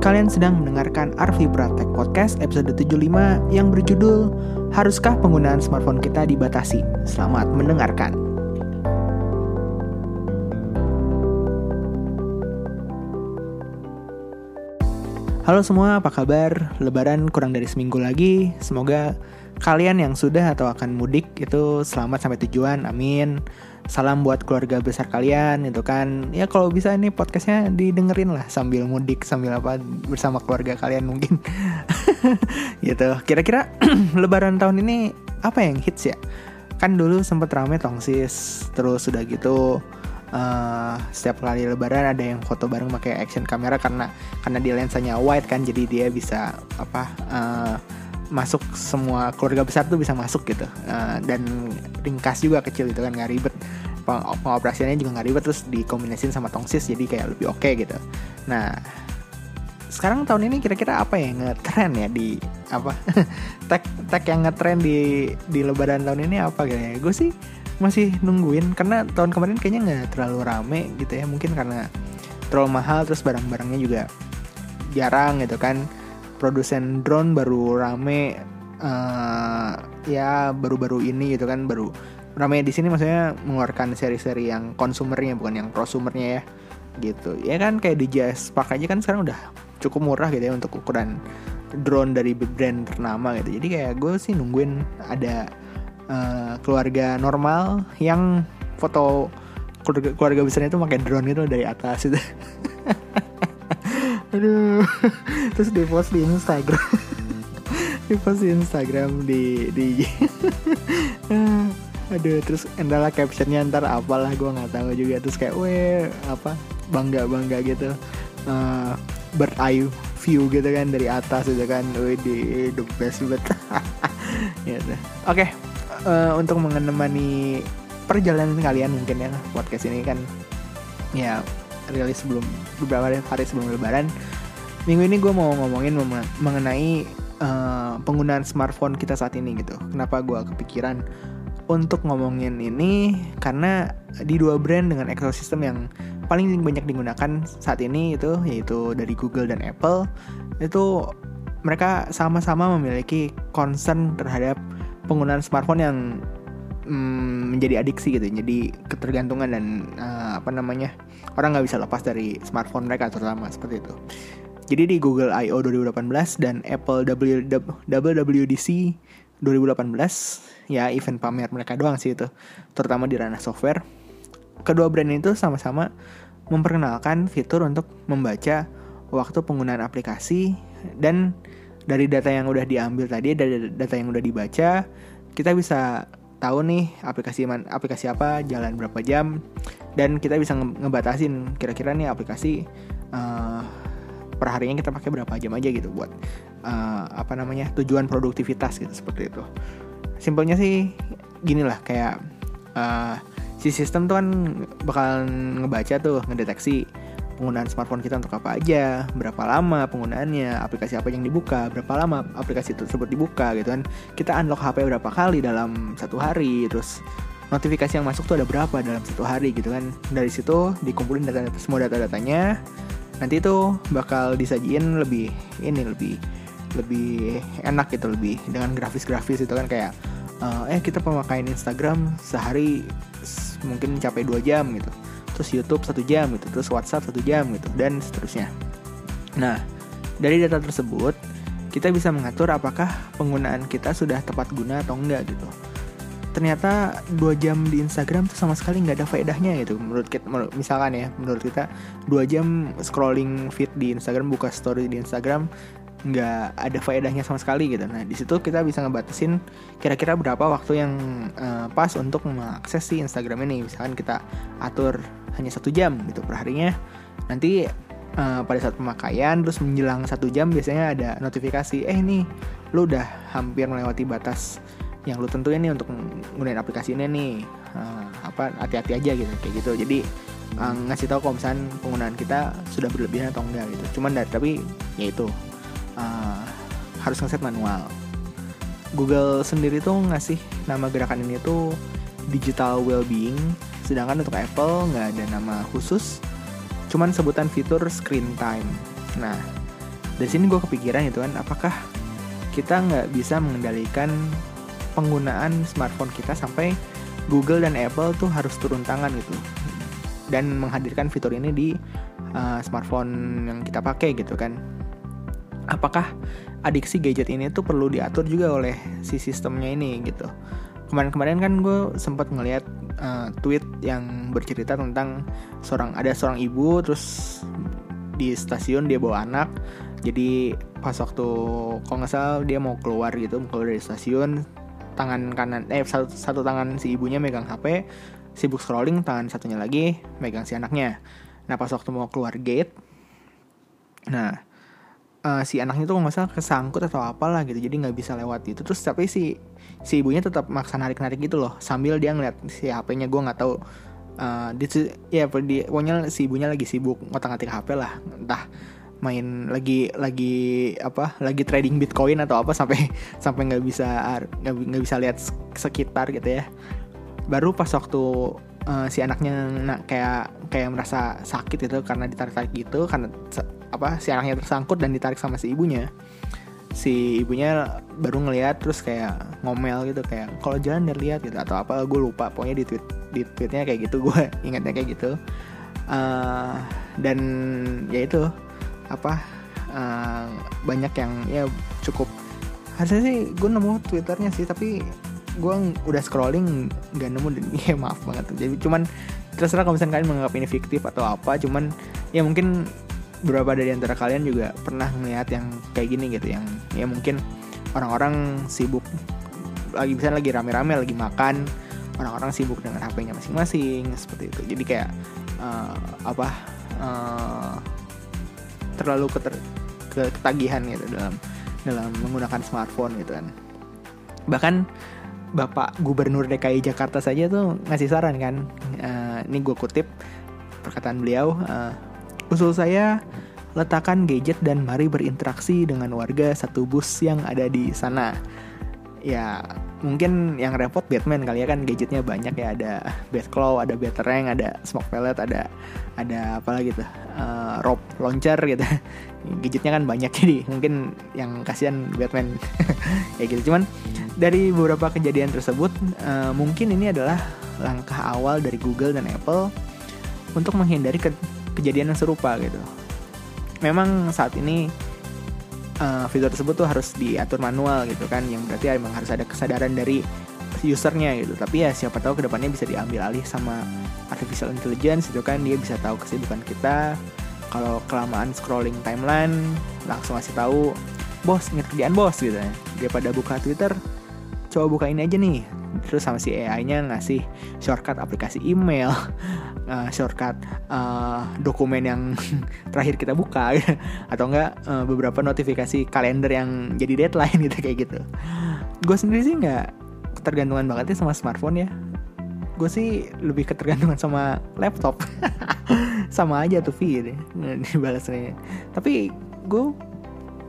Kalian sedang mendengarkan Arvi Pratek Podcast episode 75 yang berjudul Haruskah penggunaan smartphone kita dibatasi? Selamat mendengarkan. Halo semua, apa kabar? Lebaran kurang dari seminggu lagi. Semoga kalian yang sudah atau akan mudik itu selamat sampai tujuan. Amin salam buat keluarga besar kalian itu kan. Ya kalau bisa ini podcastnya didengerin lah sambil mudik sambil apa bersama keluarga kalian mungkin. Gitu. Kira-kira lebaran tahun ini apa yang hits ya? Kan dulu sempet rame tongsis terus sudah gitu uh, setiap kali lebaran ada yang foto bareng pakai action kamera karena karena dia lensanya wide kan jadi dia bisa apa uh, masuk semua keluarga besar tuh bisa masuk gitu. Uh, dan ringkas juga kecil itu kan nggak ribet pengoperasiannya juga nggak ribet terus dikombinasiin sama tongsis jadi kayak lebih oke okay gitu. Nah sekarang tahun ini kira-kira apa yang ngetren ya di apa tag tag yang ngetren di di lebaran tahun ini apa kayaknya gue sih masih nungguin karena tahun kemarin kayaknya nggak terlalu rame gitu ya mungkin karena terlalu mahal terus barang-barangnya juga jarang gitu kan. Produsen drone baru rame uh, ya baru-baru ini gitu kan baru ramai di sini maksudnya mengeluarkan seri-seri yang konsumernya bukan yang prosumernya ya. Gitu. Ya kan kayak di Jazz Park aja kan sekarang udah cukup murah gitu ya untuk ukuran drone dari brand ternama gitu. Jadi kayak gue sih nungguin ada uh, keluarga normal yang foto keluarga, keluarga besarnya itu pakai drone gitu dari atas itu aduh. Terus di post di Instagram. Di post di Instagram di di aduh terus endala captionnya ntar apalah gue nggak tahu juga. Terus kayak weh apa bangga bangga gitu. Uh, bird eye view gitu kan dari atas gitu kan. Weh di the best banget gitu. oke okay. uh, untuk menemani perjalanan kalian mungkin ya podcast ini kan ya rilis sebelum beberapa hari sebelum lebaran. Minggu ini gue mau ngomongin mengenai uh, penggunaan smartphone kita saat ini gitu. Kenapa gue kepikiran untuk ngomongin ini karena di dua brand dengan ekosistem yang paling banyak digunakan saat ini itu yaitu dari Google dan Apple itu mereka sama-sama memiliki concern terhadap penggunaan smartphone yang mm, menjadi adiksi gitu jadi ketergantungan dan uh, apa namanya orang nggak bisa lepas dari smartphone mereka terutama seperti itu jadi di Google I.O. 2018 dan Apple WWDC 2018 ya event pamer mereka doang sih itu terutama di ranah software. Kedua brand itu sama-sama memperkenalkan fitur untuk membaca waktu penggunaan aplikasi dan dari data yang udah diambil tadi dari data yang udah dibaca kita bisa tahu nih aplikasi man, aplikasi apa jalan berapa jam dan kita bisa nge ngebatasin kira-kira nih aplikasi uh, perharinya kita pakai berapa jam aja gitu buat uh, apa namanya tujuan produktivitas gitu seperti itu simpelnya sih gini lah kayak uh, si sistem tuh kan bakal ngebaca tuh ngedeteksi penggunaan smartphone kita untuk apa aja, berapa lama penggunaannya, aplikasi apa yang dibuka, berapa lama aplikasi tersebut dibuka gitu kan. Kita unlock HP berapa kali dalam satu hari, terus notifikasi yang masuk tuh ada berapa dalam satu hari gitu kan. Dari situ dikumpulin data, -data semua data-datanya, nanti itu bakal disajiin lebih ini lebih lebih enak gitu lebih dengan grafis-grafis itu kan kayak uh, eh kita pemakaian Instagram sehari mungkin mencapai dua jam gitu. Terus YouTube satu jam gitu terus WhatsApp satu jam gitu dan seterusnya. Nah dari data tersebut kita bisa mengatur apakah penggunaan kita sudah tepat guna atau enggak gitu ternyata dua jam di Instagram tuh sama sekali nggak ada faedahnya gitu menurut kita misalkan ya menurut kita dua jam scrolling feed di Instagram buka story di Instagram nggak ada faedahnya sama sekali gitu. Nah di situ kita bisa ngebatasin kira-kira berapa waktu yang uh, pas untuk mengakses si Instagram ini. Misalkan kita atur hanya satu jam gitu per harinya nanti uh, pada saat pemakaian terus menjelang satu jam biasanya ada notifikasi eh ini lu udah hampir melewati batas yang lu tentuin nih untuk menggunakan aplikasi ini nih. Uh, apa hati-hati aja gitu kayak gitu. Jadi uh, ngasih tahu kalau misalnya penggunaan kita sudah berlebihan atau enggak gitu. Cuman tapi ya itu. Uh, harus ngeset manual. Google sendiri tuh ngasih nama gerakan ini tuh digital well-being sedangkan untuk Apple nggak ada nama khusus cuman sebutan fitur screen time. Nah dari sini gue kepikiran gitu kan apakah kita nggak bisa mengendalikan penggunaan smartphone kita sampai Google dan Apple tuh harus turun tangan gitu. Dan menghadirkan fitur ini di uh, smartphone yang kita pakai gitu kan. Apakah adiksi gadget ini tuh perlu diatur juga oleh si sistemnya ini gitu? Kemarin-kemarin kan gue sempat ngeliat uh, tweet yang bercerita tentang seorang ada seorang ibu terus di stasiun dia bawa anak. Jadi pas waktu kalau nggak salah dia mau keluar gitu mau keluar dari stasiun tangan kanan eh satu, satu tangan si ibunya megang HP sibuk scrolling tangan satunya lagi megang si anaknya. Nah pas waktu mau keluar gate nah uh, si anaknya tuh nggak salah kesangkut atau apalah gitu jadi nggak bisa lewat itu. Terus tapi si si ibunya tetap maksa narik narik gitu loh sambil dia ngeliat si HP-nya gue nggak tahu uh, di ya di pokoknya si ibunya lagi sibuk ngotak ngatik HP lah entah main lagi lagi apa lagi trading bitcoin atau apa sampai sampai nggak bisa nggak bisa lihat sekitar gitu ya. Baru pas waktu uh, si anaknya nah, kayak kayak merasa sakit gitu karena ditarik tarik gitu karena apa si anaknya tersangkut dan ditarik sama si ibunya. Si ibunya baru ngeliat terus kayak ngomel gitu kayak kalau jalan dia lihat gitu atau apa gue lupa pokoknya di tweet di tweetnya kayak gitu gue ingatnya kayak gitu. Uh, dan ya itu apa uh, banyak yang ya cukup. Harusnya sih gue nemu twitternya sih tapi gue udah scrolling nggak nemu dan ya maaf banget. Jadi cuman terserah kalau misalnya kalian menganggap ini fiktif atau apa cuman ya mungkin beberapa dari antara kalian juga pernah melihat yang kayak gini gitu yang ya mungkin orang-orang sibuk lagi bisa lagi rame-rame lagi makan orang-orang sibuk dengan HP-nya masing-masing seperti itu. Jadi kayak uh, apa uh, terlalu keter, ketagihan gitu dalam dalam menggunakan smartphone gitu kan bahkan Bapak Gubernur DKI Jakarta saja tuh ngasih saran kan uh, ini gue kutip perkataan beliau uh, Usul saya, letakkan gadget dan mari berinteraksi dengan warga satu bus yang ada di sana. Ya, mungkin yang repot Batman kali ya kan gadgetnya banyak ya ada Batclaw, ada Batarang, ada Smoke Pellet, ada ada apa lagi tuh uh, rope launcher gitu. Gadgetnya kan banyak jadi mungkin yang kasihan Batman kayak gitu. Cuman dari beberapa kejadian tersebut uh, mungkin ini adalah langkah awal dari Google dan Apple untuk menghindari ke kejadian yang serupa gitu. Memang saat ini uh, fitur tersebut tuh harus diatur manual gitu kan, yang berarti emang harus ada kesadaran dari usernya gitu. Tapi ya siapa tahu ke depannya bisa diambil alih sama artificial intelligence itu kan dia bisa tahu kesibukan kita. Kalau kelamaan scrolling timeline langsung ngasih tahu, bos ingat kerjaan bos gitu ya. Dia pada buka Twitter, coba buka ini aja nih terus sama si AI-nya ngasih shortcut aplikasi email, uh, shortcut uh, dokumen yang terakhir kita buka, atau enggak uh, beberapa notifikasi kalender yang jadi deadline gitu kayak gitu. Gue sendiri sih nggak ketergantungan banget ya sama smartphone ya. Gue sih lebih ketergantungan sama laptop. sama aja tuh feed dibalasnya. Tapi gue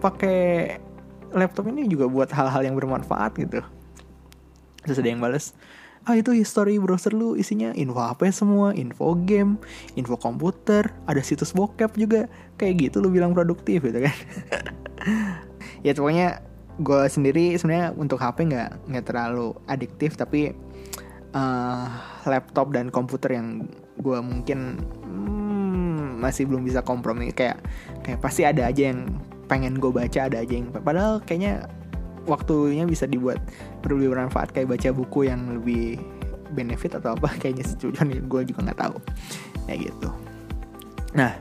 pakai laptop ini juga buat hal-hal yang bermanfaat gitu terus yang bales ah itu history browser lu isinya info HP semua, info game, info komputer, ada situs bokep juga. Kayak gitu lu bilang produktif gitu kan. ya pokoknya gue sendiri sebenarnya untuk HP nggak nggak terlalu adiktif tapi uh, laptop dan komputer yang gue mungkin hmm, masih belum bisa kompromi kayak kayak pasti ada aja yang pengen gue baca ada aja yang padahal kayaknya waktunya bisa dibuat lebih bermanfaat kayak baca buku yang lebih benefit atau apa? Kayaknya sejujurnya gue juga nggak tahu. Ya gitu. Nah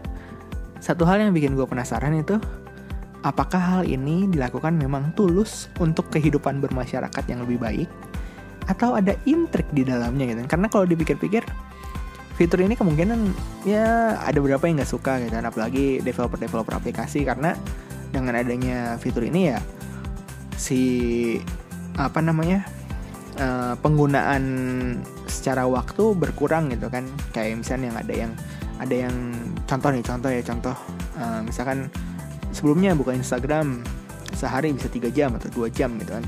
satu hal yang bikin gue penasaran itu apakah hal ini dilakukan memang tulus untuk kehidupan bermasyarakat yang lebih baik? Atau ada intrik di dalamnya gitu? Karena kalau dipikir-pikir fitur ini kemungkinan ya ada beberapa yang nggak suka gitu kan. Apalagi developer-developer aplikasi. Karena dengan adanya fitur ini ya si apa namanya uh, penggunaan secara waktu berkurang gitu kan. Kayak misalnya yang ada yang ada yang contoh nih contoh ya contoh. Uh, misalkan sebelumnya buka Instagram sehari bisa tiga jam atau dua jam gitu kan.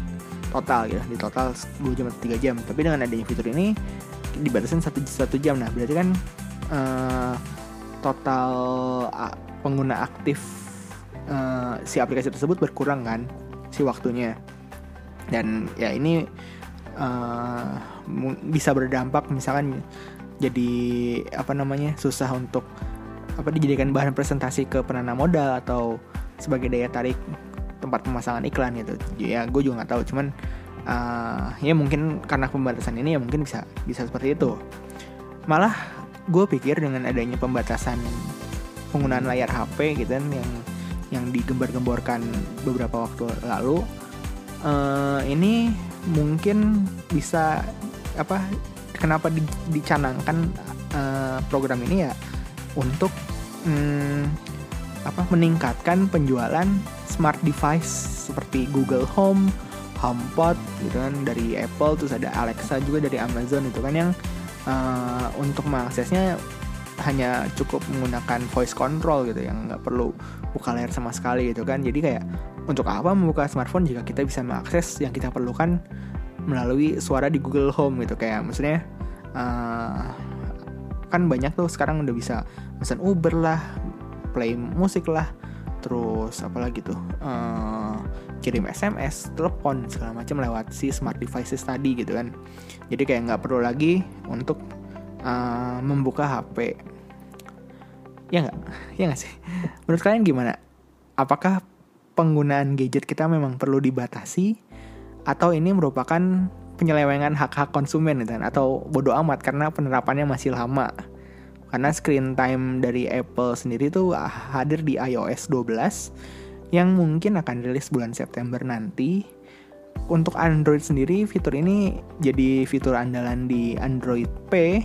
Total gitu di total dua jam atau tiga jam. Tapi dengan adanya fitur ini dibatasin satu satu jam. Nah berarti kan uh, total pengguna aktif uh, si aplikasi tersebut berkurang kan si waktunya. Dan ya ini uh, bisa berdampak misalkan jadi apa namanya susah untuk apa dijadikan bahan presentasi ke penanam modal atau sebagai daya tarik tempat pemasangan iklan gitu. Ya gue juga nggak tahu. Cuman uh, ya mungkin karena pembatasan ini ya mungkin bisa bisa seperti itu. Malah gue pikir dengan adanya pembatasan penggunaan layar HP gitu kan yang yang digembar-gemborkan beberapa waktu lalu uh, ini mungkin bisa apa kenapa di, dicanangkan uh, program ini ya untuk um, apa meningkatkan penjualan smart device seperti Google Home, HomePod gitu kan dari Apple terus ada Alexa juga dari Amazon itu kan yang uh, untuk mengaksesnya hanya cukup menggunakan voice control gitu yang nggak perlu buka layar sama sekali gitu kan jadi kayak untuk apa membuka smartphone jika kita bisa mengakses yang kita perlukan melalui suara di Google Home gitu kayak maksudnya uh, kan banyak tuh sekarang udah bisa pesan Uber lah play musik lah terus apalagi tuh uh, kirim SMS, telepon segala macam lewat si smart devices tadi gitu kan. Jadi kayak nggak perlu lagi untuk uh, membuka HP. Ya nggak, ya nggak sih. Menurut kalian gimana? Apakah penggunaan gadget kita memang perlu dibatasi atau ini merupakan penyelewengan hak-hak konsumen gitu kan? Atau bodoh amat karena penerapannya masih lama? Karena screen time dari Apple sendiri tuh hadir di iOS 12 yang mungkin akan rilis bulan September nanti. Untuk Android sendiri, fitur ini jadi fitur andalan di Android P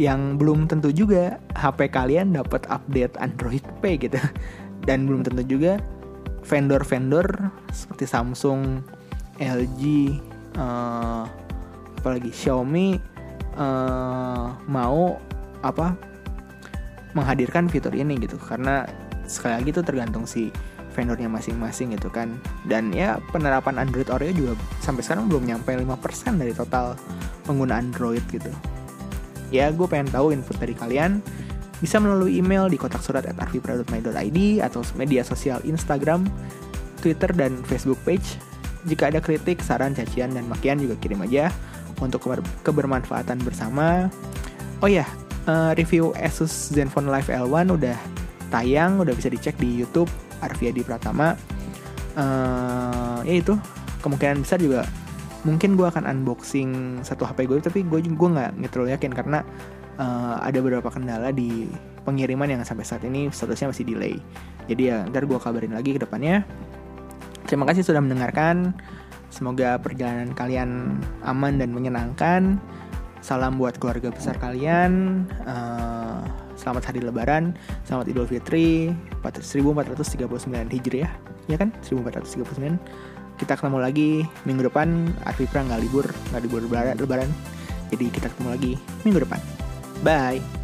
yang belum tentu juga HP kalian dapat update Android P gitu. Dan belum tentu juga vendor-vendor seperti Samsung, LG, uh, apalagi Xiaomi uh, mau apa menghadirkan fitur ini gitu. Karena sekali lagi itu tergantung si vendornya masing-masing gitu kan. Dan ya penerapan Android Oreo juga sampai sekarang belum nyampe 5% dari total pengguna Android gitu ya gue pengen tahu input dari kalian bisa melalui email di kotak surat at atau media sosial Instagram, Twitter, dan Facebook page. Jika ada kritik, saran, cacian, dan makian juga kirim aja untuk kebermanfaatan bersama. Oh ya, uh, review Asus Zenfone Live L1 udah tayang, udah bisa dicek di YouTube Arviadi Pratama. Uh, ya itu kemungkinan besar juga mungkin gue akan unboxing satu HP gue tapi gue gue nggak terlalu yakin karena uh, ada beberapa kendala di pengiriman yang sampai saat ini statusnya masih delay. Jadi ya ntar gue kabarin lagi ke depannya. Terima kasih sudah mendengarkan. Semoga perjalanan kalian aman dan menyenangkan. Salam buat keluarga besar kalian. Uh, selamat hari Lebaran, selamat Idul Fitri. 1439 Hijriah, ya. Kan? 1439. Kita ketemu lagi minggu depan. Arvipra nggak libur, nggak libur lebaran. Jadi kita ketemu lagi minggu depan. Bye.